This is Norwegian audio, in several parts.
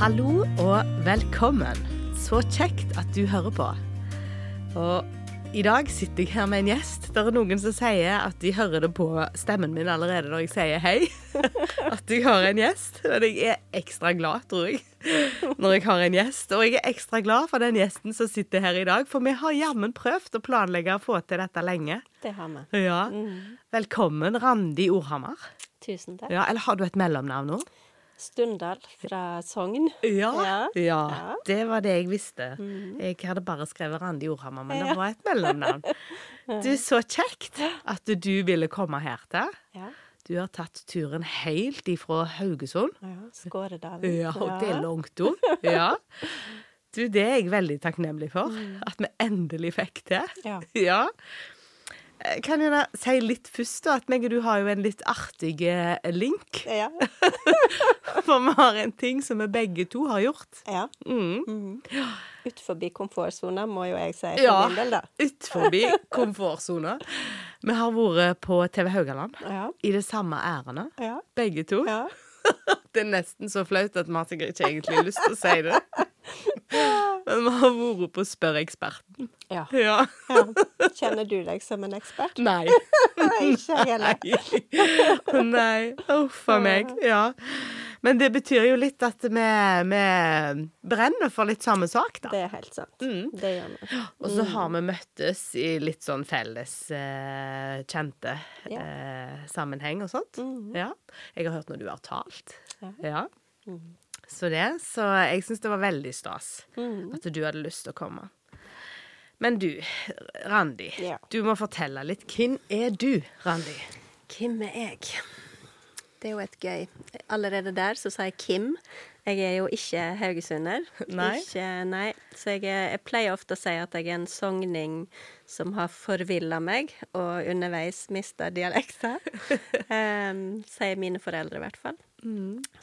Hallo og velkommen. Så kjekt at du hører på. Og i dag sitter jeg her med en gjest. Det er noen som sier at de hører det på stemmen min allerede når jeg sier hei. At jeg har en gjest. Men jeg er ekstra glad, tror jeg, når jeg har en gjest. Og jeg er ekstra glad for den gjesten som sitter her i dag, for vi har jammen prøvd å planlegge å få til dette lenge. Det har vi. Ja. Velkommen, Randi Orhammer. Tusen takk. Ja, eller har du et mellomnavn nå? Stundal fra Sogn. Ja, Ja. ja. Det var det jeg visste. Jeg hadde bare skrevet Randi Orhammer, men det var et mellomnavn. Du, så kjekt at du ville komme her til. Ja. Du har tatt turen helt ifra Haugesund. ja. Skåredalen. Ja, og det er langt om. Ja. Du, det er jeg veldig takknemlig for. At vi endelig fikk til. Ja. Ja. Kan jeg da si litt først, da, at meg og du har jo en litt artig eh, link. Ja. For vi har en ting som vi begge to har gjort. ja. Mm. Utenfor komfortsona, må jo jeg si Ja, utenfor komfortsona. Vi har vært på TV Haugaland Ja. i det samme ærendet, Ja. begge to. Ja. Det er nesten så flaut at vi har sikkert ikke egentlig lyst til å si det. Men vi har vært på Spør eksperten. ja. Ja. ja. Kjenner du deg som en ekspert? Nei. Ikke heller. Nei. Uff a meg. Ja. Men det betyr jo litt at vi, vi brenner for litt samme sak, da. Det er helt sant. Mm. Det gjør vi. Og så har vi møttes i litt sånn felles eh, kjente Ja. eh, sammenheng og sånt. Mhm. Ja. Jeg har hørt når du har talt. Ja. Ja. Mhm. Så det. Så jeg syns det var veldig stas mm. at du hadde lyst til å komme. Men du, Randi. Ja. Du må fortelle litt. Hvem er du, Randi? Hvem er jeg? Det er jo et gøy Allerede der så sa jeg Kim. Jeg er jo ikke haugesunder. Nei. Ikke, nei. Så jeg, jeg pleier ofte å si at jeg er en sogning som har forvilla meg, og underveis mista dialekta. um, sier mine foreldre, i hvert fall.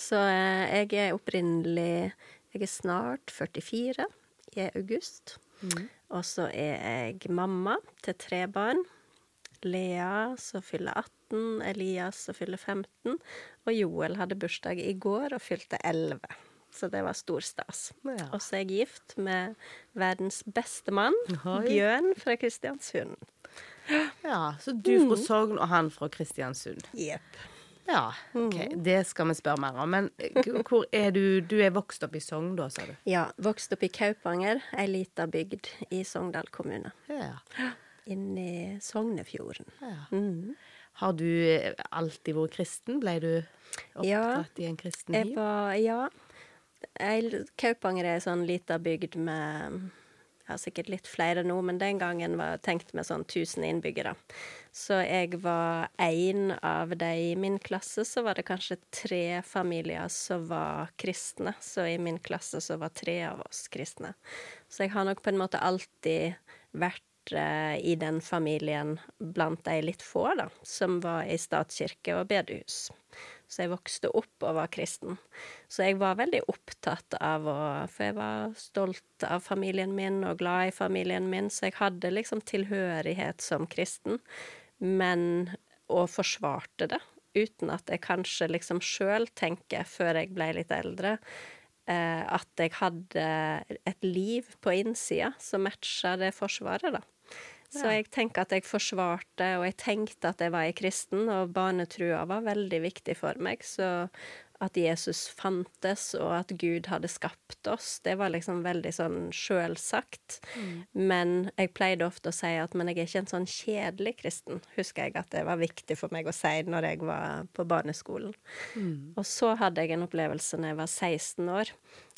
Så eh, jeg er opprinnelig Jeg er snart 44 i august. Og så er jeg mamma til tre barn. Lea som fyller 18, Elias som fyller 15, og Joel hadde bursdag i går og fylte 11. Så det var stor stas. Ja. Og så er jeg gift med verdens beste mann, Oi. Bjørn fra Kristiansund. Ja, Så du Mm. fra Sogn, og han fra Kristiansund. Jepp. Ja, OK. Mm. Det skal vi spørre mer om. Men eh, hvor er du Du er vokst opp i Sogn, da, sa du? Ja, vokst opp i Kaupanger, ei lita bygd i Sogndal kommune. Ja. Inni Sognefjorden. ja. Mm. Har du eh, alltid vært kristen? Ble du Ja, i en kristen liv? var Ja. Jeg- Kaupanger er ei sånn lita bygd med jeg har sikkert litt flere nå, men den gangen var jeg tenkt med sånn 1000 innbyggere. Så jeg var én av de i min klasse, så var det kanskje tre familier som var kristne. Så i min klasse så var tre av oss kristne. Så jeg har nok på en måte alltid vært i den familien blant de litt få, da, som var i statskirke og bedehus. Så jeg vokste opp og var kristen. Så jeg var veldig opptatt av å For jeg var stolt av familien min og glad i familien min, så jeg hadde liksom tilhørighet som kristen, men Og forsvarte det, uten at jeg kanskje liksom sjøl tenker, før jeg ble litt eldre, eh, at jeg hadde et liv på innsida som matcha det forsvaret, da. Så jeg tenker at jeg forsvarte, og jeg tenkte at jeg var ei kristen, og barnetrua var veldig viktig for meg. Så at Jesus fantes, og at Gud hadde skapt oss, det var liksom veldig sånn sjølsagt. Men jeg pleide ofte å si at men jeg er ikke en sånn kjedelig kristen, husker jeg at det var viktig for meg å si når jeg var på barneskolen. Og så hadde jeg en opplevelse når jeg var 16 år,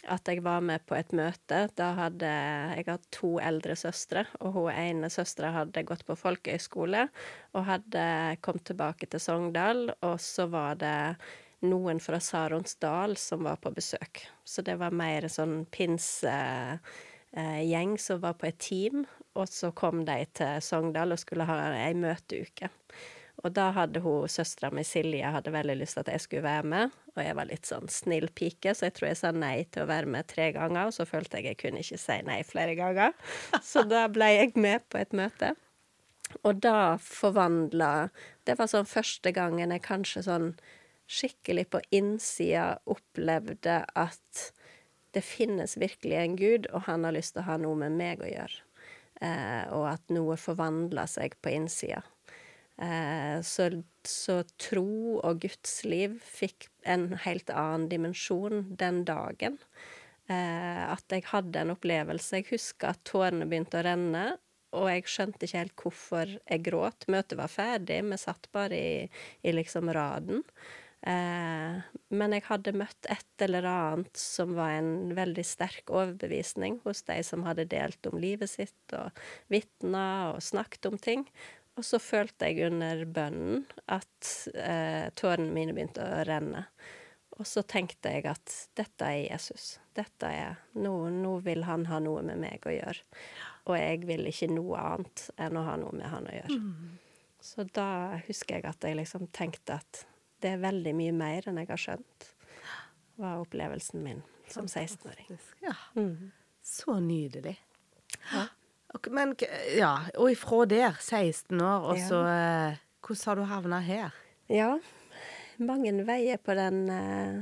at jeg var med på et møte. Da hadde jeg hatt to eldre søstre, og hun ene søstera hadde gått på folkehøyskole og hadde kommet tilbake til Sogndal, og så var det noen fra Saronsdal som var på besøk. Så det var mer sånn pinsegjeng som var på et team, og så kom de til Sogndal og skulle ha ei møteuke. Og da hadde hun, søstera mi Silje hadde veldig lyst til at jeg skulle være med, og jeg var litt sånn snill pike, så jeg tror jeg sa nei til å være med tre ganger, og så følte jeg jeg kunne ikke si nei flere ganger. Så da ble jeg med på et møte. Og da forvandla Det var sånn første gangen jeg kanskje sånn skikkelig på innsida opplevde at det finnes virkelig en Gud, og han har lyst til å ha noe med meg å gjøre. Eh, og at noe forvandler seg på innsida. Eh, så, så tro og gudsliv fikk en helt annen dimensjon den dagen. Eh, at jeg hadde en opplevelse. Jeg husker at tårene begynte å renne, og jeg skjønte ikke helt hvorfor jeg gråt. Møtet var ferdig, vi satt bare i, i liksom raden. Eh, men jeg hadde møtt et eller annet som var en veldig sterk overbevisning hos de som hadde delt om livet sitt, og vitna og snakket om ting. Og så følte jeg under bønnen at eh, tårene mine begynte å renne. Og så tenkte jeg at dette er Jesus. Dette er nå, nå vil han ha noe med meg å gjøre. Og jeg vil ikke noe annet enn å ha noe med han å gjøre. Mm. Så da husker jeg at jeg liksom tenkte at det er veldig mye mer enn jeg har skjønt, var opplevelsen min som 16-åring. Ja. Mm. Så nydelig. Ja. Men ja, og ifra der, 16 år, og så ja. Hvordan har du havna her? Ja, mange veier på den eh,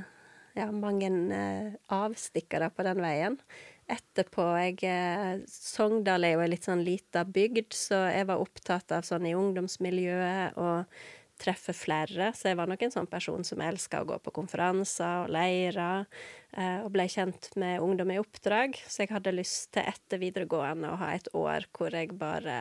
Ja, mange eh, avstikkere på den veien. Etterpå jeg Sogndal er jo ei litt sånn lita bygd, så jeg var opptatt av sånn i ungdomsmiljøet og treffe flere. Så jeg var nok en sånn person som elska å gå på konferanser og leirer, eh, og ble kjent med ungdom i oppdrag. Så jeg hadde lyst til etter videregående å ha et år hvor jeg bare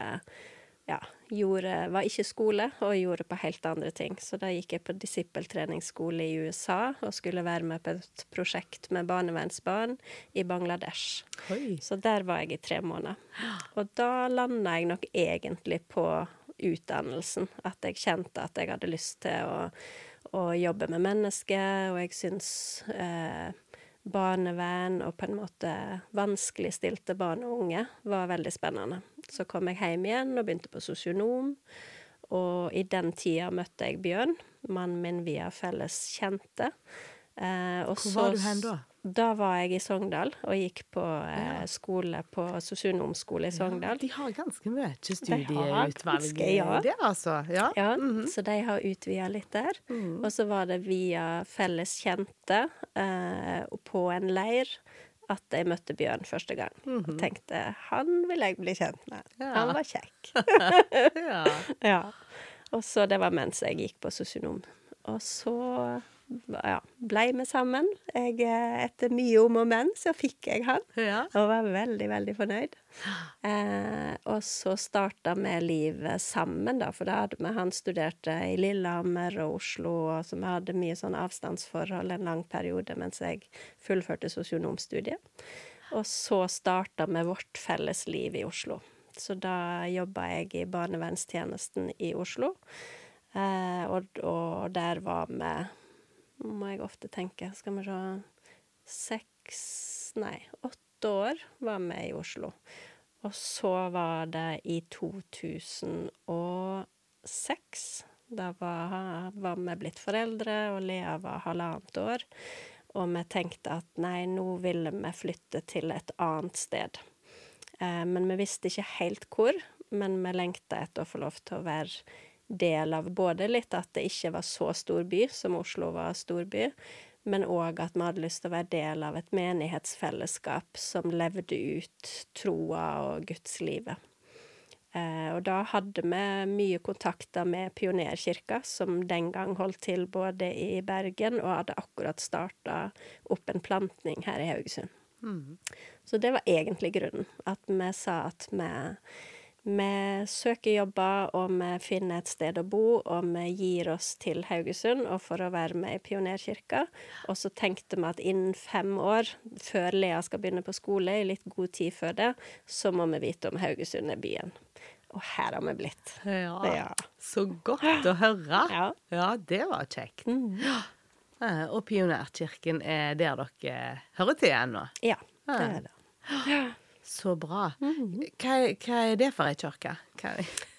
ja, gjorde Var ikke skole, og gjorde på helt andre ting. Så da gikk jeg på disippeltreningsskole i USA og skulle være med på et prosjekt med barnevernsbarn i Bangladesh. Oi. Så der var jeg i tre måneder. Og da landa jeg nok egentlig på utdannelsen. At jeg kjente at jeg hadde lyst til å, å jobbe med mennesker, og jeg syns eh, barnevern og på en måte vanskeligstilte barn og unge var veldig spennende. Så kom jeg hjem igjen og begynte på sosionom. Og i den tida møtte jeg Bjørn, mannen min via felles kjente. Eh, Hvor var du hen da? Da var jeg i Sogndal og gikk på eh, skole på sosionomskole i Sogndal. Ja, de har ganske mye studieutvalg ja. der, altså. Ja, ja mm -hmm. så de har utvida litt der. Mm. Og så var det via felles kjente eh, på en leir at jeg møtte Bjørn første gang. Mm -hmm. Og tenkte han vil jeg bli kjent med. Ja. Han var kjekk. ja. ja. Og så det var mens jeg gikk på sosionom. Og så ja, blei vi sammen. Jeg, eh, etter mye om og men, så fikk jeg han. Ja. Og var veldig, veldig fornøyd. Eh, og så starta vi livet sammen, da, for da hadde vi Han studerte i Lillehammer og Oslo, og så vi hadde mye sånn avstandsforhold en lang periode mens jeg fullførte sosionomstudiet. Og så starta vi vårt felles liv i Oslo. Så da jobba jeg i barnevernstjenesten i Oslo. Eh, og, og der var vi må jeg ofte tenke. Skal vi se Seks Nei, åtte år var vi i Oslo. Og så var det i 2006. Da var, var vi blitt foreldre, og Lea var halvannet år. Og vi tenkte at nei, nå ville vi flytte til et annet sted. Eh, men vi visste ikke helt hvor. Men vi lengta etter å få lov til å være del av både litt at det ikke var så stor by som Oslo var storby, men òg at vi hadde lyst til å være del av et menighetsfellesskap som levde ut troa og gudslivet. Eh, og da hadde vi mye kontakter med Pionerkirka, som den gang holdt til både i Bergen og hadde akkurat starta opp en plantning her i Haugesund. Mm. Så det var egentlig grunnen. At vi sa at vi vi søker jobber, og vi finner et sted å bo, og vi gir oss til Haugesund og for å være med i Pionerkirka. Og så tenkte vi at innen fem år, før Lea skal begynne på skole, i litt god tid før det, så må vi vite om Haugesund er byen. Og her har vi blitt. Ja, ja. Så godt å høre. Ja, ja det var kjekt. Mm. Og Pionerkirken er der dere hører til ennå? Ja, det er det. Så bra. Mm. Hva, hva, er det for ei kirke?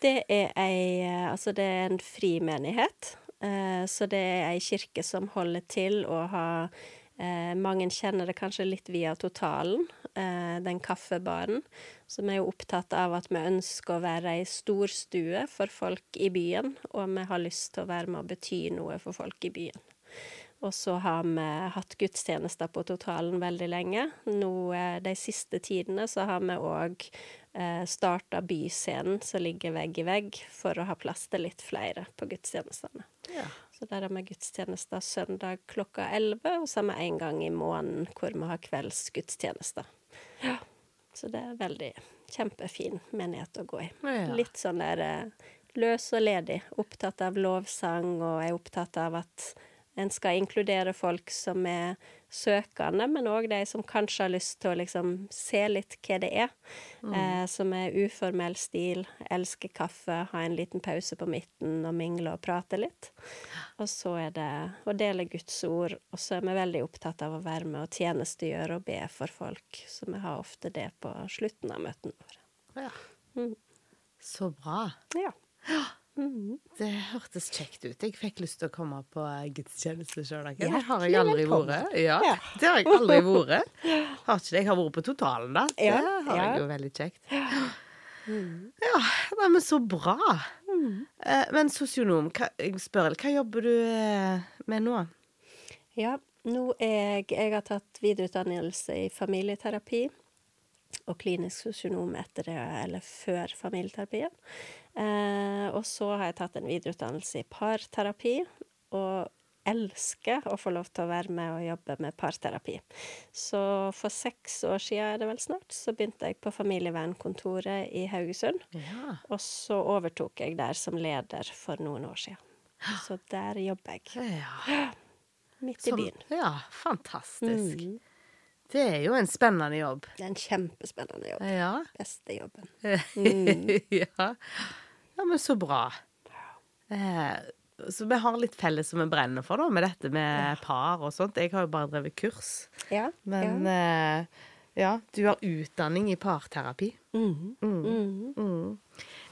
Det er ei Altså, det er en frimenighet. menighet, så det er ei kirke som holder til å ha eh, Mange kjenner det kanskje litt via Totalen, eh, den kaffebaren. Som er jo opptatt av at vi ønsker å være ei storstue for folk i byen, og vi har lyst til å være med og bety noe for folk i byen. Og så har vi hatt gudstjenester på totalen veldig lenge. Nå eh, de siste tidene så har vi òg eh, starta Byscenen, som ligger vegg i vegg, for å ha plass til litt flere på gudstjenestene. Ja. Så der har vi gudstjenester søndag klokka 11, og så har vi en gang i måneden hvor vi har kveldsgudstjenester. Ja. Så det er veldig kjempefin menighet å gå i. Ja. Litt sånn der eh, løs og ledig. Opptatt av lovsang, og er opptatt av at en skal inkludere folk som er søkende, men òg de som kanskje har lyst til å liksom se litt hva det er. Eh, som er uformell stil, elsker kaffe, ha en liten pause på midten og mingle og prate litt. Og så er det å dele Guds ord, og så er vi veldig opptatt av å være med og tjenestegjøre og be for folk. Så vi har ofte det på slutten av møtene våre. ja. Mm. Så bra. Ja. Mhm. Det hørtes kjekt ut. Jeg fikk lyst til å komme på gudstjeneste sjøl. Det har jeg aldri vært. Ja, Ja. det har jeg aldri vært. Har ikke det? Jeg har vært på Totalen, da. Det Ja, har jeg jo veldig kjekt. Ja, men så bra. Eh, Men sosionom, jeg spør, hva jobber du eh, med nå? Ja, nå er jeg Jeg har tatt videreutdannelse i familieterapi og klinisk sosionom etter det, eller før familieterapien. Eh, og så har jeg tatt en videreutdannelse i parterapi, og elsker å få lov til å være med og jobbe med parterapi. Så for seks år siden er det vel snart, så begynte jeg på familievernkontoret i Haugesund. Ja. Og så overtok jeg der som leder for noen år siden. Så der jobber jeg. ja. Midt i Som- byen. ja, fantastisk. Mm. Det er jo en spennende jobb. Det er en kjempespennende jobb. Ja. Beste jobben. ja. Ja, men så bra. Eh, så vi har litt felles som vi brenner for, da, med dette med par og sånt. Jeg har jo bare drevet kurs. Ja. Men eh, ja, du har utdanning i parterapi. Mm. Mhm. Mhm. Mm.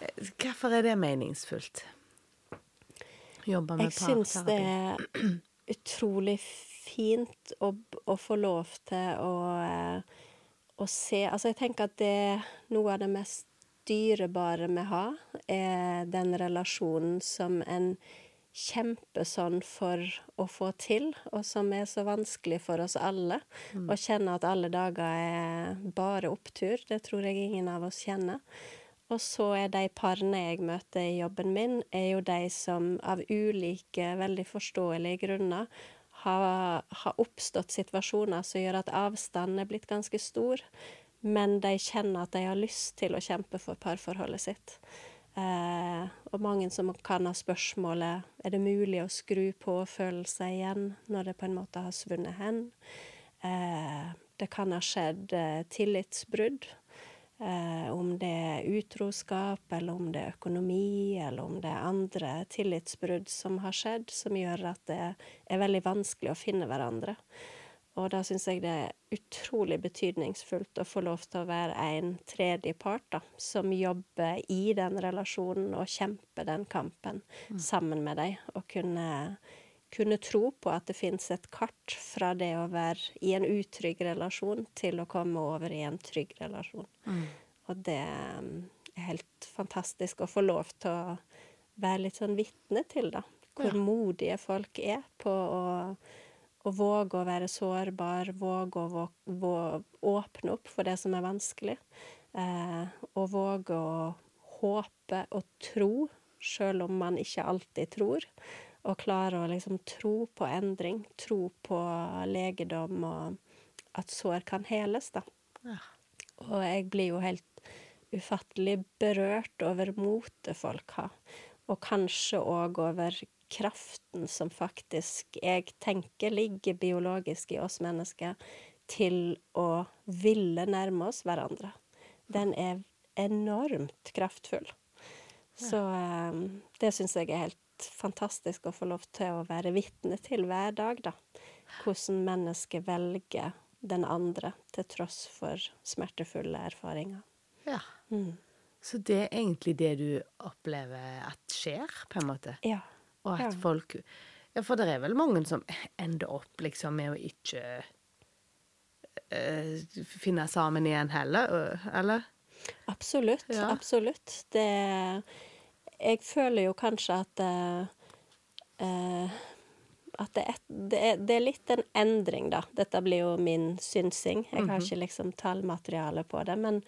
Eh, Hvorfor er det meningsfullt? Jobbe med Jeg syns det er utrolig fint å, å få lov til å, å se Altså, jeg tenker at det er noe av det mest dyrebare vi har, er den relasjonen som en kjemper sånn for å få til, og som er så vanskelig for oss alle. Å kjenne at alle dager er bare opptur, det tror jeg ingen av oss kjenner. Og så er de parene jeg møter i jobben min, er jo de som av ulike, veldig forståelige grunner har, har oppstått situasjoner som gjør at avstanden er blitt ganske stor, men de kjenner at de har lyst til å kjempe for parforholdet sitt. Eh, og mange som kan ha spørsmålet er det mulig å skru på følelser igjen når det på en måte har svunnet hen. Eh, det kan ha skjedd eh, tillitsbrudd. Eh, om det er utroskap, eller om det er økonomi, eller om det er andre tillitsbrudd som har skjedd, som gjør at det er veldig vanskelig å finne hverandre. Og da syns jeg det er utrolig betydningsfullt å få lov til å være en tredjepart da, som jobber i den relasjonen og kjemper den kampen sammen med deg. Og kunne, kunne tro på at det fins et kart fra det å være i en utrygg relasjon til å komme over i en trygg relasjon. Og det um, er helt fantastisk å få lov til å være litt sånn vitne til, da. Hvor Ja. modige folk er på å å våge å være sårbar, våge å vå- åpne opp for det som er vanskelig. Eh, og våge å håpe og tro, sjøl om man ikke alltid tror. Og klare å liksom tro på endring, tro på legedom, og at sår kan heles, da. Ja. Og jeg blir jo helt ufattelig berørt over motet folk har. Og kanskje òg over kraften som faktisk jeg tenker ligger biologisk i oss mennesker, til å ville nærme oss hverandre. Den er enormt kraftfull. Så eh, det syns jeg er helt fantastisk å få lov til å være vitne til hver dag, da. Hvordan mennesket velger den andre til tross for smertefulle erfaringer. Ja. Mm. Så det er egentlig det du opplever at skjer, på en måte? Ja. Og at Ja. folk Ja, for det er vel mange som ender opp liksom med å ikke uh, finne sammen igjen heller, eller? Absolutt. Ja. Absolutt. Det Jeg føler jo kanskje at uh, at det er, det, er, det er litt en endring, da. Dette blir jo min synsing. Jeg har ikke liksom tallmateriale på det. Men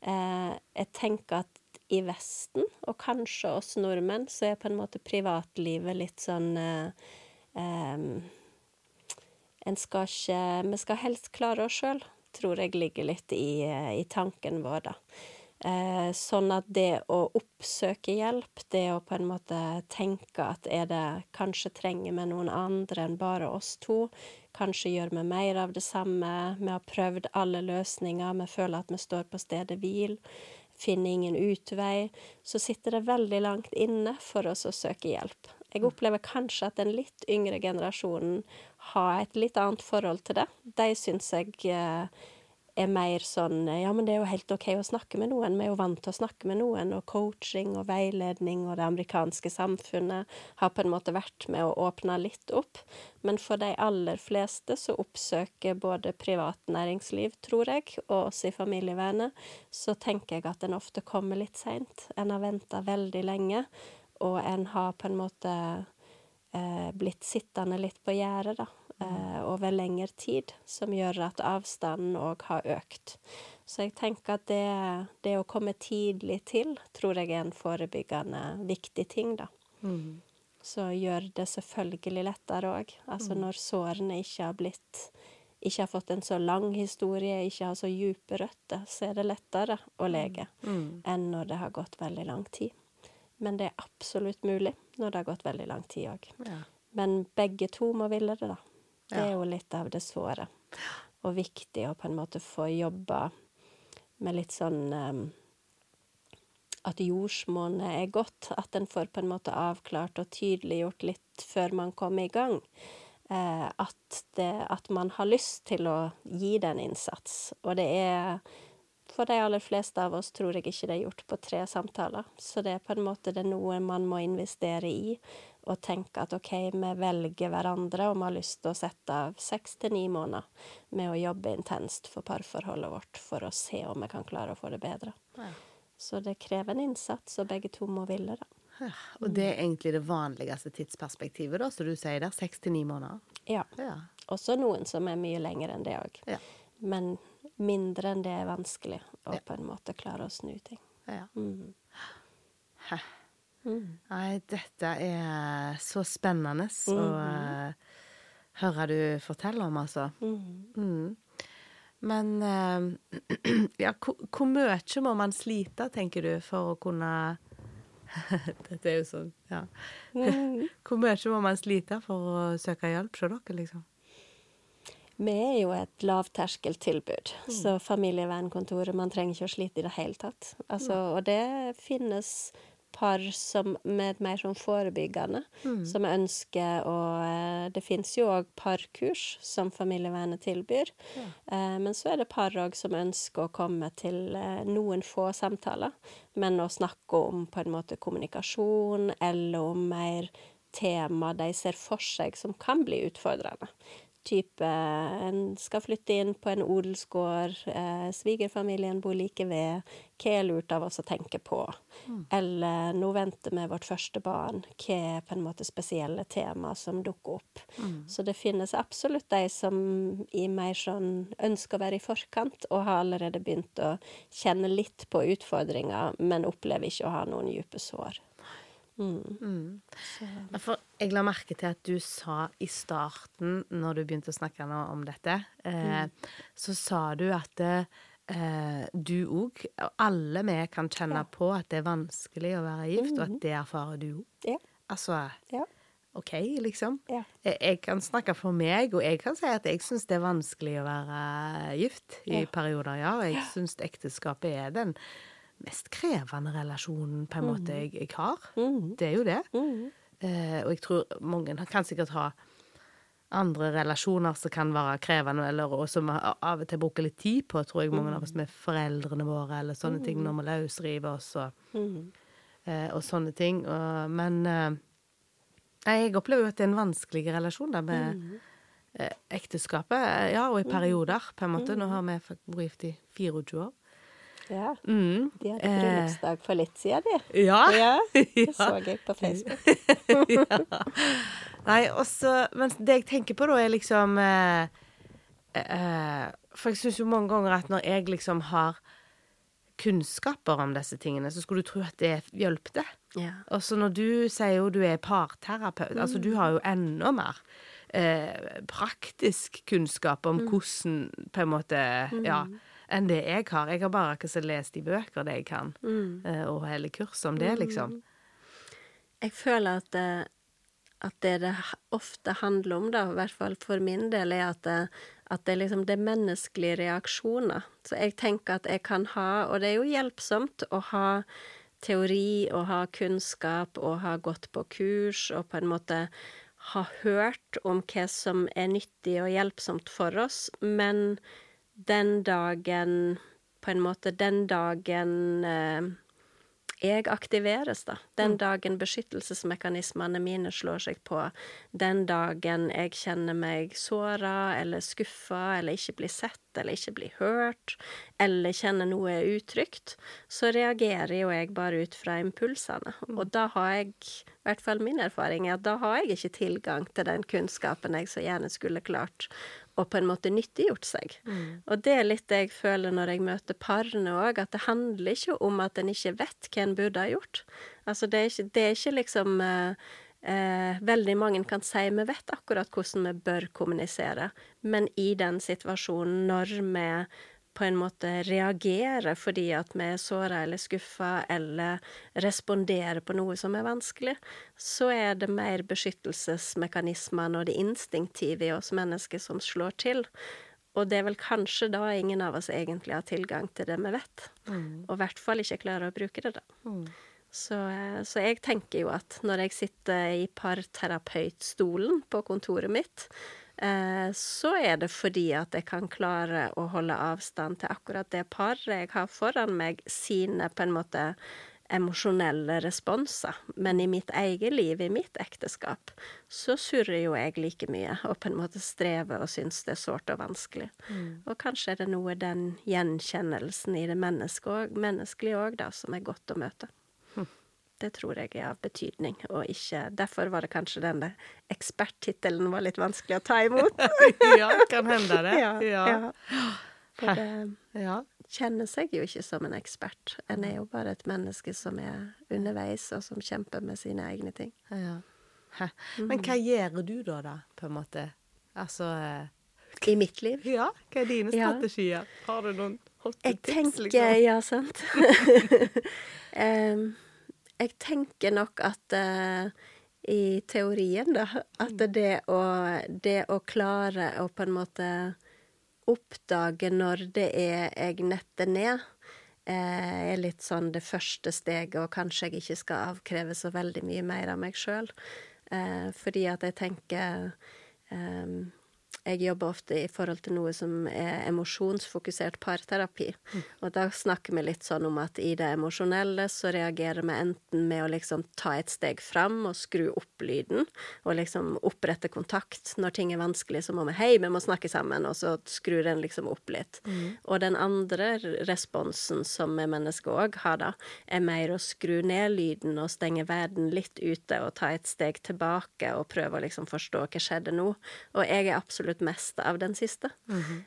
eh, jeg tenker at i Vesten, og kanskje oss nordmenn, så er på en måte privatlivet litt sånn eh, eh, En skal ikke Vi skal helst klare oss sjøl, tror jeg ligger litt i, eh, i tanken vår, da. Eh, sånn at det å oppsøke hjelp, det å på en måte tenke at er det kanskje trenger vi noen andre enn bare oss to, kanskje gjør vi mer av det samme, vi har prøvd alle løsninger, vi føler at vi står på stedet hvil, finner ingen utvei, så sitter det veldig langt inne for oss å søke hjelp. Jeg opplever kanskje at den litt yngre generasjonen har et litt annet forhold til det. De syns jeg eh, er mer sånn Ja, men det er jo helt OK å snakke med noen. Vi er jo vant til å snakke med noen. Og coaching og veiledning og det amerikanske samfunnet har på en måte vært med å åpne litt opp. Men for de aller fleste så oppsøker både privat næringsliv, tror jeg, og oss i familievernet, så tenker jeg at en ofte kommer litt seint. En har venta veldig lenge, og en har på en måte eh, blitt sittende litt på gjerdet, da over lengre tid, som gjør at avstanden òg har økt. Så jeg tenker at det, det, å komme tidlig til, tror jeg er en forebyggende viktig ting, da. Mm. Så gjør det selvfølgelig lettere òg. Altså mm. når sårene ikke har blitt ikke har fått en så lang historie, ikke har så dype røtter, så er det lettere å mm. lege mm. enn når det har gått veldig lang tid. Men det er absolutt mulig når det har gått veldig lang tid òg. Ja. Men begge to må ville det, da. Det er jo litt av det såre. Og viktig å på en måte få jobba med litt sånn um, At jordsmonnet er godt. At en får på en måte avklart og tydeliggjort litt før man kommer i gang. Eh, at, det, at man har lyst til å gi den innsats. Og det er for de aller fleste av oss tror jeg ikke det er gjort på tre samtaler. Så det er på en måte det er noe man må investere i, og tenke at OK, vi velger hverandre, og vi har lyst til å sette av seks til ni måneder med å jobbe intenst for parforholdet vårt for å se om vi kan klare å få det bedre. Ja. Så det krever en innsats, og begge to må ville det. Ja, og det er egentlig det vanligste tidsperspektivet, da, som du sier der? Seks til ni måneder? Ja. ja. Også noen som er mye lenger enn det òg. Men mindre enn det er vanskelig å på en måte klare å snu ting. Ja. Mm. Mm. Nei, dette er så spennende mm. å uh, høre du fortelle om, altså. Mm. mm. Men uh, ja, hvor mye må man slite, tenker du, for å kunne Dette er jo sånn, ja. Mm. Hvor mye må man slite for å søke hjelp hos dere, liksom? Vi er jo et lavterskeltilbud, mm. så familievernkontoret Man trenger ikke å slite i det hele tatt. Altså, og det finnes par som, med mer sånn forebyggende, mm. som ønsker å eh, Det fins jo òg parkurs som familievernet tilbyr, ja. eh, men så er det par òg som ønsker å komme til eh, noen få samtaler, men å snakke om på en måte kommunikasjon, eller om mer tema de ser for seg som kan bli utfordrende type En skal flytte inn på en odelsgård, eh, svigerfamilien bor like ved. Hva er lurt av oss å tenke på? Mm. Eller nå venter vi vårt første barn. Hva er på en måte spesielle tema som dukker opp? Mm. Så det finnes absolutt de som i mer sånn ønsker å være i forkant, og har allerede begynt å kjenne litt på utfordringer, men opplever ikke å ha noen dype sår. Mm. Mm. For jeg la merke til at du sa i starten, når du begynte å snakke om dette, eh, mm. så sa du at eh, du òg, og alle vi, kan kjenne ja. på at det er vanskelig å være gift, og at mm-hmm. det erfarer du òg. Ja. Altså ja. OK, liksom. Jeg, jeg, kan snakke for meg, og jeg kan si at jeg syns det er vanskelig å være gift i perioder, ja. Og jeg syns ekteskapet er den mest krevende relasjonen på en måte mm. jeg, jeg har. Mm. Det er jo det. Mm. Eh, og jeg tror mange kan sikkert ha andre relasjoner som kan være krevende, eller og som av og til bruker litt tid på, tror jeg mange av oss med foreldrene våre, eller sånne ting, når vi løsriver oss og, eh, og sånne ting. Og, men eh, jeg opplever jo at det er en vanskelig relasjon da med eh, ekteskapet. Ja, og i perioder, på en måte. Nå har vi vært gift i 24 år. Ja. Mm. De hadde eh. bryllupsdag for litt siden, de. Ja. ja. Det så jeg på Facebook. ja. Nei, også, men det jeg tenker på da, er liksom eh, eh, For jeg syns jo mange ganger at når jeg liksom har kunnskaper om disse tingene, så skulle du tro at det hjelpte. Ja. Og så når du sier jo du er parterapeut, altså du har jo enda mer eh, praktisk kunnskap om hvordan på en måte Ja, enn det jeg har. Jeg har bare akkurat så lest i bøker det jeg kan, mm. og hele kurset om det, liksom. Jeg føler at det, at det det ofte handler om, da, i hvert fall for min del, er at det, at det, liksom, det er menneskelige reaksjoner. Så jeg tenker at jeg kan ha, og det er jo hjelpsomt å ha teori og ha kunnskap og ha gått på kurs og på en måte ha hørt om hva som er nyttig og hjelpsomt for oss, men den dagen På en måte den dagen eh, jeg aktiveres, da. Den dagen beskyttelsesmekanismene mine slår seg på. Den dagen jeg kjenner meg såra eller skuffa eller ikke blir sett eller ikke blir hørt, eller kjenner noe er utrygt, så reagerer jo jeg bare ut fra impulsene. Og da har jeg, i hvert fall min erfaring, er at da har jeg ikke tilgang til den kunnskapen jeg så gjerne skulle klart og på en måte nyttiggjort seg. Og det er litt det jeg føler når jeg møter parene òg, at det handler ikke om at en ikke vet hva en burde ha gjort. Altså det er ikke, det er ikke liksom eh, eh, Veldig mange kan si vi vet akkurat hvordan vi bør kommunisere, men i den situasjonen når vi på en måte reagerer fordi at vi er såra eller skuffa, eller responderer på noe som er vanskelig, så er det mer beskyttelsesmekanismene og det instinktive i oss mennesker som slår til. Og det er vel kanskje da ingen av oss egentlig har tilgang til det vi vet. Og i hvert fall ikke klarer å bruke det, da. Så, eh, så jeg tenker jo at når jeg sitter i parterapeutstolen på kontoret mitt, så er det fordi at jeg kan klare å holde avstand til akkurat det paret jeg har foran meg, sine på en måte emosjonelle responser. Men i mitt eget liv, i mitt ekteskap, så surrer jo jeg like mye og på en måte strever og syns det er sårt og vanskelig. Og kanskje er det noe den gjenkjennelsen i det menneskelige òg, da, som er godt å møte. Det tror jeg er av betydning, og ikke Derfor var det kanskje denne eksperttittelen var litt vanskelig å ta imot. ja, kan hende det. ja, ja. For det ja. kjenner seg jo ikke som en ekspert. En er jo bare et menneske som er underveis, og som kjemper med sine egne ting. ja. Men hva gjør du da, da, på en måte? Altså eh, I mitt liv. Ja, hva er dine Ja. strategier? Har du noen hotte Jeg tenker liksom? Ja, sant. Em, jeg tenker nok at uh, i teorien, da, at det å, det å klare å på en måte oppdage når det er jeg netter ned, eh, er litt sånn det første steget, og kanskje jeg ikke skal avkreve så veldig mye mer av meg sjøl. Eh, fordi at jeg tenker em, jeg jobber ofte i forhold til noe som er emosjonsfokusert parterapi. Og da snakker vi litt sånn om at i det emosjonelle så reagerer vi enten med å liksom ta et steg fram og skru opp lyden, og liksom opprette kontakt. Når ting er vanskelig, så må vi hei, vi må snakke sammen, og så skrur den liksom opp litt. Og den andre responsen som vi mennesker òg har, da, er mer å skru ned lyden og stenge verden litt ute og ta et steg tilbake og prøve å liksom forstå hva skjedde nå. Og jeg er absolutt mest av den siste.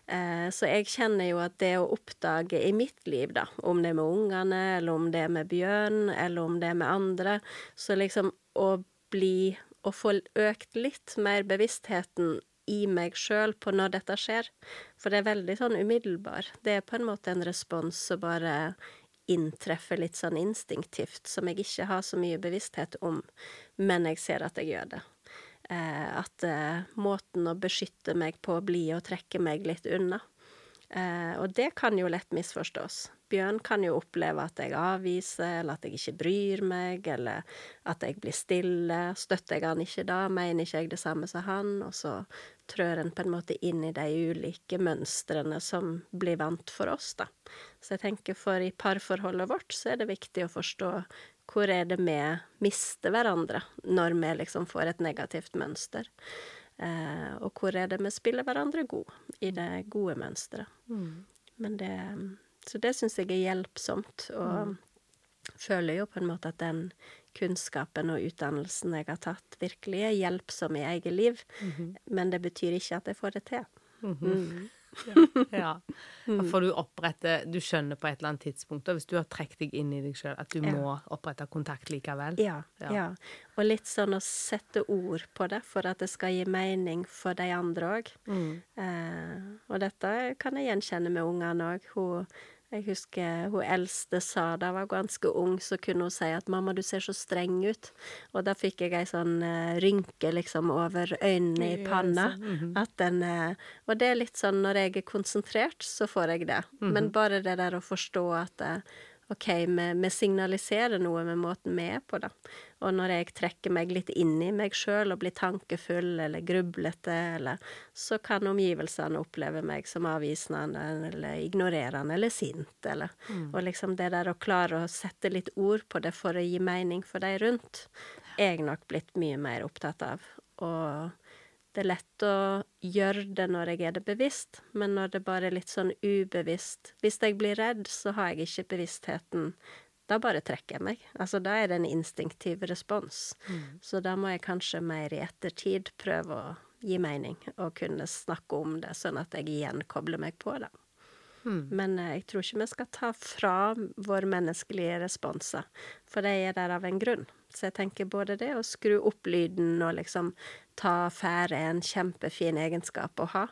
eh, så jeg kjenner jo at det å oppdage i mitt liv, da, om det er med ungene, eller om det er med Bjørn, eller om det er med andre, så liksom å bli Å få økt litt mer bevisstheten i meg sjøl på når dette skjer. For det er veldig sånn umiddelbar. Det er på en måte en respons som bare inntreffer litt sånn instinktivt, som jeg ikke har så mye bevissthet om, men jeg ser at jeg gjør det. Eh, at eh, måten å beskytte meg på blir å trekke meg litt unna. Eh, og det kan jo lett misforstås. Bjørn kan jo oppleve at jeg avviser, eller at jeg ikke bryr meg, eller at jeg blir stille. Støtter jeg han ikke da, mener ikke jeg det samme som han, og så trør en på en måte inn i de ulike mønstrene som blir vant for oss, da. Så jeg tenker for i parforholdet vårt så er det viktig å forstå hvor er det vi mister hverandre når vi liksom får et negativt mønster. Eh, og hvor er det vi spiller hverandre god i det gode mønsteret. Men det, så det syns jeg er hjelpsomt. Og føler jo på en måte at den kunnskapen og utdannelsen jeg har tatt, virkelig er hjelpsom i eget liv. Men det betyr ikke at jeg får det til. Mm. Ja. Da får du opprette Du skjønner på et eller annet tidspunkt, hvis du har trukket deg inn i deg sjøl, at du Ja. må opprette kontakt likevel. Ja, Ja. ja. Og litt sånn å sette ord på det for at det skal gi mening for de andre òg. Mm. Eh, og dette kan jeg gjenkjenne med ungene òg. Jeg husker hun eldste sa da var ganske ung, så kunne hun si at 'mamma, du ser så streng ut'. Og da fikk jeg ei sånn uh, rynke liksom over øynene i Ja, panna. sånn, mhm. At den uh, Og det er litt sånn når jeg er konsentrert, så får jeg det. Mhm. Men bare det der å forstå at uh, OK, vi, vi signaliserer noe med måten vi er på, da. Og når jeg trekker meg litt inn i meg sjøl og blir tankefull eller grublete, eller så kan omgivelsene oppleve meg som avvisende eller ignorerende eller sint, eller Og liksom det der å klare å sette litt ord på det for å gi mening for de rundt, er jeg nok blitt mye mer opptatt av. Og det er lett å gjøre det når jeg er det bevisst, men når det bare er litt sånn ubevisst Hvis jeg blir redd, så har jeg ikke bevisstheten. Da bare trekker jeg meg. Altså, da er det en instinktiv respons. Så da må jeg kanskje mer i ettertid prøve å gi mening og kunne snakke om det, sånn at jeg igjen kobler meg på det. Men eh, jeg tror ikke vi skal ta fra vår menneskelige responser, for de er der av en grunn. Så jeg tenker både det å skru opp lyden og liksom ta affære er en kjempefin egenskap å ha.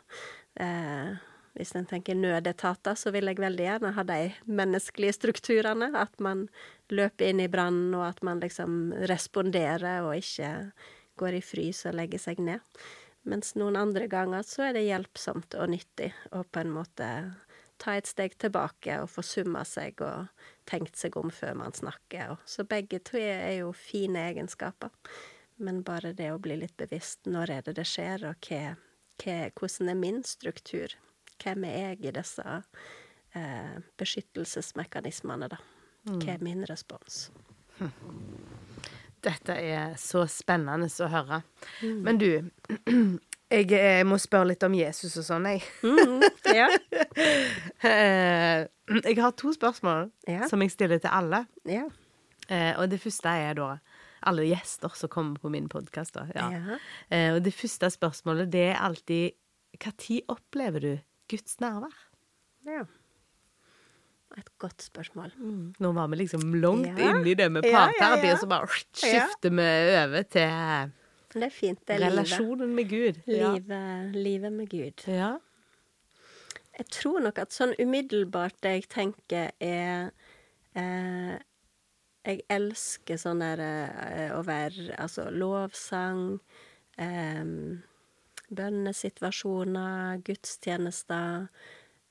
Eh, hvis en tenker nødetater, så vil jeg veldig gjerne ha de menneskelige strukturene. At man løper inn i brannen, og at man liksom responderer og ikke går i frys og legger seg ned. Mens noen andre ganger så er det hjelpsomt og nyttig å på en måte ta et steg tilbake og få summa seg og tenkt seg om før man snakker. Så begge to er jo fine egenskaper. Men bare det å bli litt bevisst når er det det skjer, og hva, hva, hvordan er min struktur? Hvem er jeg i disse eh, beskyttelsesmekanismene, da? Hva er min respons? Dette er så spennende å høre. Men du, jeg, jeg må spørre litt om Jesus og sånn, jeg. Mm, ja. Eh, Jeg har to spørsmål Ja. som jeg stiller til alle. ja. Eh, Og det første er da alle gjester som kommer på min podkast. Eh, Og det første spørsmålet det er alltid Når opplever du Guds nærvær? ja. Et godt spørsmål. Nå var vi liksom langt Ja. inni det med Ja, ja, parterapi, ja. og så bare skifter vi over til Det fint. Det er livet. relasjonen med Gud. Livet, livet med Gud. Ja. Jeg tror nok at sånn umiddelbart det jeg tenker er eh, Jeg elsker sånn der eh, å være Altså lovsang, eh, bønnesituasjoner, gudstjenester.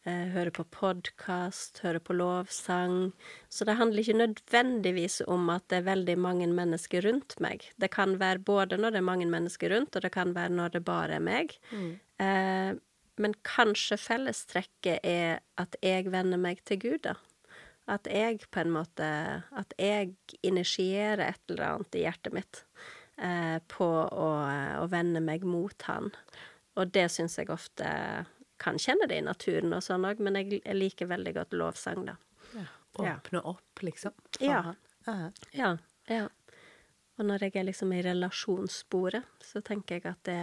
Eh, høre på podkast, høre på lovsang. Så det handler ikke nødvendigvis om at det er veldig mange mennesker rundt meg. Det kan være både når det er mange mennesker rundt, og det kan være når det bare er meg. Eh, men kanskje fellestrekket er at jeg venner meg til Gud, da. At jeg på en måte At jeg initierer et eller annet i hjertet mitt eh, på å, å vende meg mot Han. Og det syns jeg ofte kan kjenne det i naturen og sånn òg, men jeg, jeg liker veldig godt lovsang, da. ja. Ja. Åpne opp, liksom. Ja. Ja. Ja, ja. Og når jeg er liksom i relasjonssporet, så tenker jeg at det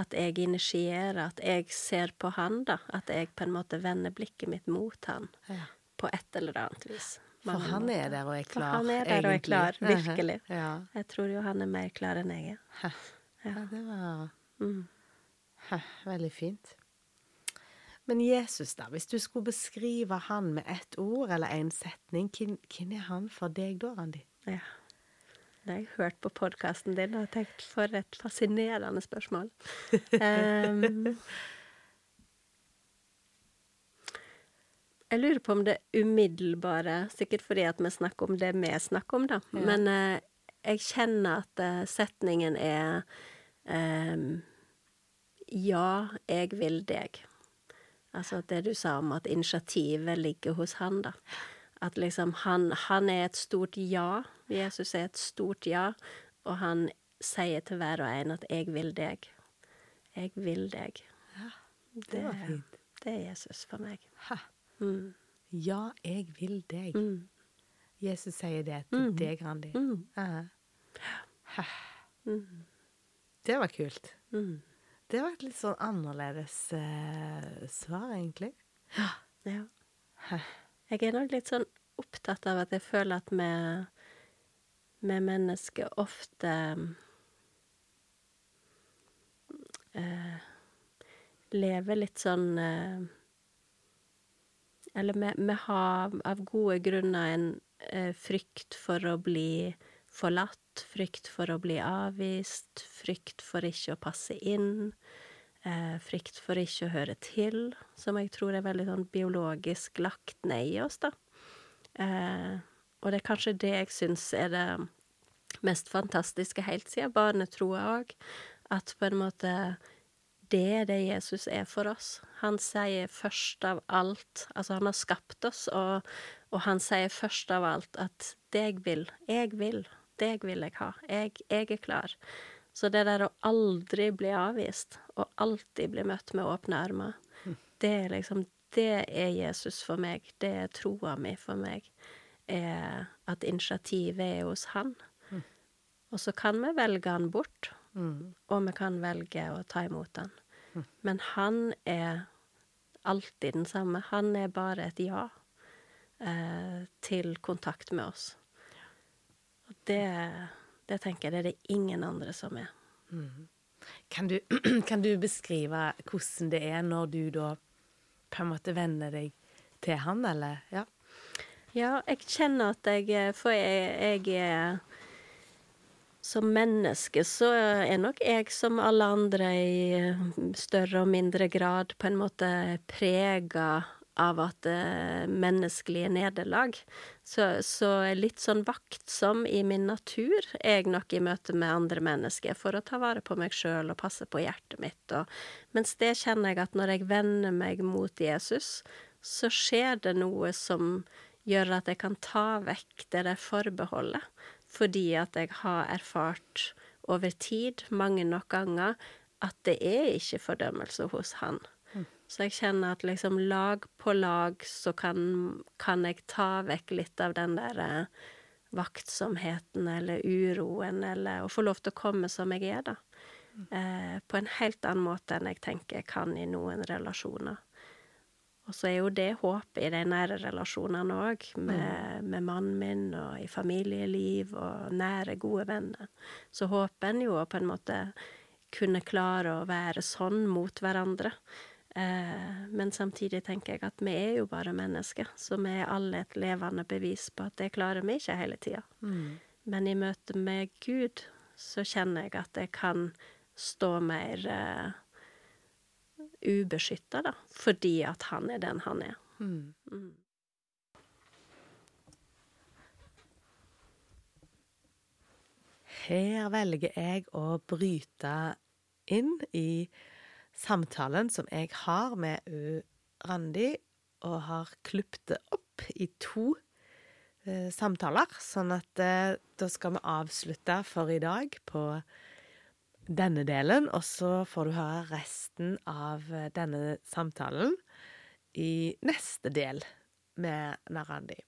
At jeg initierer, at jeg ser på han, da. At jeg på en måte vender blikket mitt mot han. Ja. På et eller annet vis. For han er der og er For klar, han er der og er klar, virkelig. Ja. Jeg tror jo han er mer klar enn jeg er. ja, det var Mm. Hæ, Veldig fint. Men Jesus, da, hvis du skulle beskrive han med ett ord eller en setning, hvem, hvem er han for deg da, Randi? Ja. Det har jeg hørt på podkasten din og tenkt for et fascinerende spørsmål. Ehm, jeg lurer på om det umiddelbare Sikkert fordi at vi snakker om det vi snakker om, da. Ja. Men eh, jeg kjenner at eh, setningen er eh, Ja, jeg vil deg. Altså det du sa om at initiativet ligger hos han, da. At liksom han, han er et stort ja. Jesus er et stort ja, og han sier til hver og en at 'jeg vil deg'. Jeg vil deg. Ja, Det var fint. Det er Jesus for meg. Hæ. Mm. Ja, jeg vil deg. Mm. Jesus sier det til Mm. deg, Randi. Mm. Mm. Det var kult. Det var et litt sånn annerledes uh, svar, egentlig. Ja. ja. Jeg er nok litt sånn opptatt av at jeg føler at vi, vi mennesker ofte uh, lever litt sånn eh, Eller vi, vi har av gode grunner en eh, frykt for å bli forlatt, frykt for å bli avvist, frykt for ikke å passe inn. Eh, frykt for ikke å høre til, som jeg tror er veldig sånn biologisk lagt ned i oss, da. Eh, og det er kanskje det jeg syns er det mest fantastiske helt siden barnetroa òg. At på en måte det er det Jesus er for oss. Han sier først av alt Altså, han har skapt oss, og, og han sier først av alt at det jeg vil, jeg vil, deg vil jeg ha. Jeg, jeg er klar. Så det der å aldri bli avvist, og alltid bli møtt med åpne armer, det er liksom Det er Jesus for meg. Det er troa mi for meg. Er at initiativet er hos han. Og så kan vi velge han bort, Mm. og vi kan velge å ta imot han. Men han er alltid den samme. Han er bare et ja eh, til kontakt med oss. Og det, det tenker jeg det er det ingen andre som er. Kan du, kan du beskrive hvordan det er når du da på en måte venner deg til han, eller? Ja. Ja, jeg kjenner at jeg eh, For jeg, jeg er Som menneske så er nok jeg som alle andre i større og mindre grad på en måte prega av at eh, menneskelige nederlag. Så, så litt sånn vaktsom i min natur er jeg nok i møte med andre mennesker for å ta vare på meg sjøl og passe på hjertet mitt. Og, mens det kjenner jeg at når jeg vender meg mot Jesus, så skjer det noe som gjør at jeg kan ta vekk det der forbeholdet. Fordi at jeg har erfart over tid, mange nok ganger, at det er ikke fordømmelse hos han. Så jeg kjenner at liksom lag på lag så kan, kan jeg ta vekk litt av den der eh, vaktsomheten eller uroen, eller å få lov til å komme som jeg er, da. Eh, på en helt annen måte enn jeg tenker jeg kan i noen relasjoner. Og så er jo det håpet i de nære relasjonene òg, med, med mannen min og i familieliv og nære, gode venner. Så håper en jo å på en måte kunne klare å være sånn mot hverandre. Eh, men samtidig tenker jeg at vi er jo bare mennesker, så vi er alle et levende bevis på at det klarer vi ikke hele tida. Men i møte med Gud så kjenner jeg at jeg kan stå mer eh, ubeskytta, da, fordi at han er den han er. Mm. Her velger jeg å bryte inn i samtalen som jeg har med U Randi, og har klippet det opp i to eh, samtaler. Sånn at eh, da skal vi avslutte for i dag på denne delen, og så får du høre resten av eh, denne samtalen i neste del med Narandi.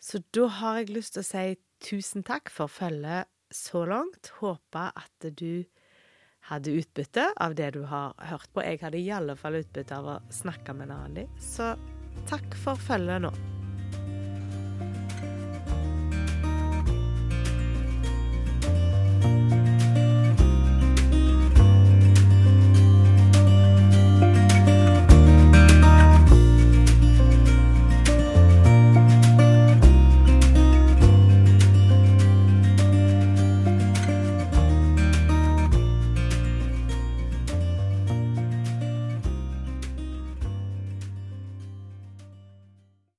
Så da har jeg lyst til å si tusen takk for følget så langt. Håper at du hadde utbytte av det du har hørt på. Jeg hadde i alle fall utbytte av å snakke med Narandi. Så takk for følget nå.